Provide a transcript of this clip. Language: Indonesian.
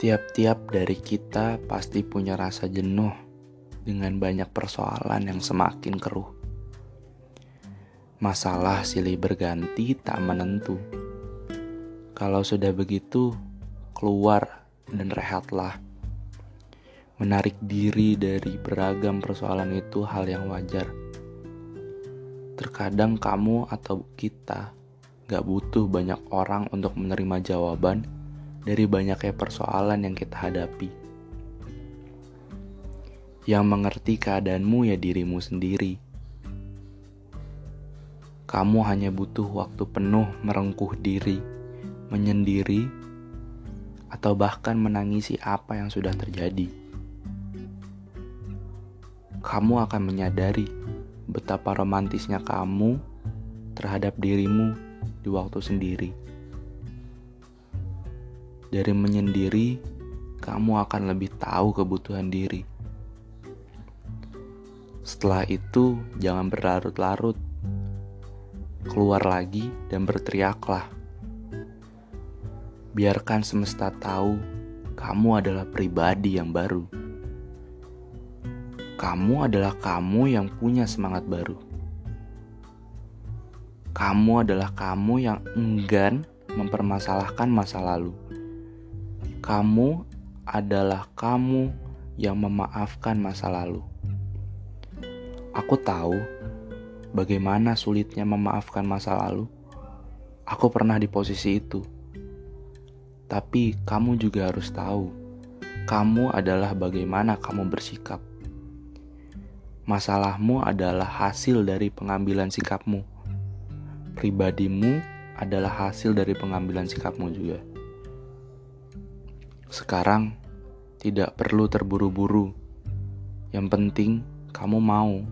Tiap-tiap dari kita pasti punya rasa jenuh dengan banyak persoalan yang semakin keruh. Masalah silih berganti tak menentu. Kalau sudah begitu, keluar dan rehatlah. Menarik diri dari beragam persoalan itu hal yang wajar. Terkadang kamu atau kita gak butuh banyak orang untuk menerima jawaban dari banyaknya persoalan yang kita hadapi. Yang mengerti keadaanmu ya dirimu sendiri. Kamu hanya butuh waktu penuh merengkuh diri, menyendiri, atau bahkan menangisi apa yang sudah terjadi. Kamu akan menyadari betapa romantisnya kamu terhadap dirimu di waktu sendiri. Dari menyendiri, kamu akan lebih tahu kebutuhan diri. Setelah itu, jangan berlarut-larut. Keluar lagi dan berteriaklah. Biarkan semesta tahu kamu adalah pribadi yang baru. Kamu adalah kamu yang punya semangat baru. Kamu adalah kamu yang enggan mempermasalahkan masa lalu kamu adalah kamu yang memaafkan masa lalu. Aku tahu bagaimana sulitnya memaafkan masa lalu. Aku pernah di posisi itu. Tapi kamu juga harus tahu, kamu adalah bagaimana kamu bersikap. Masalahmu adalah hasil dari pengambilan sikapmu. Pribadimu adalah hasil dari pengambilan sikapmu juga. Sekarang tidak perlu terburu-buru. Yang penting kamu mau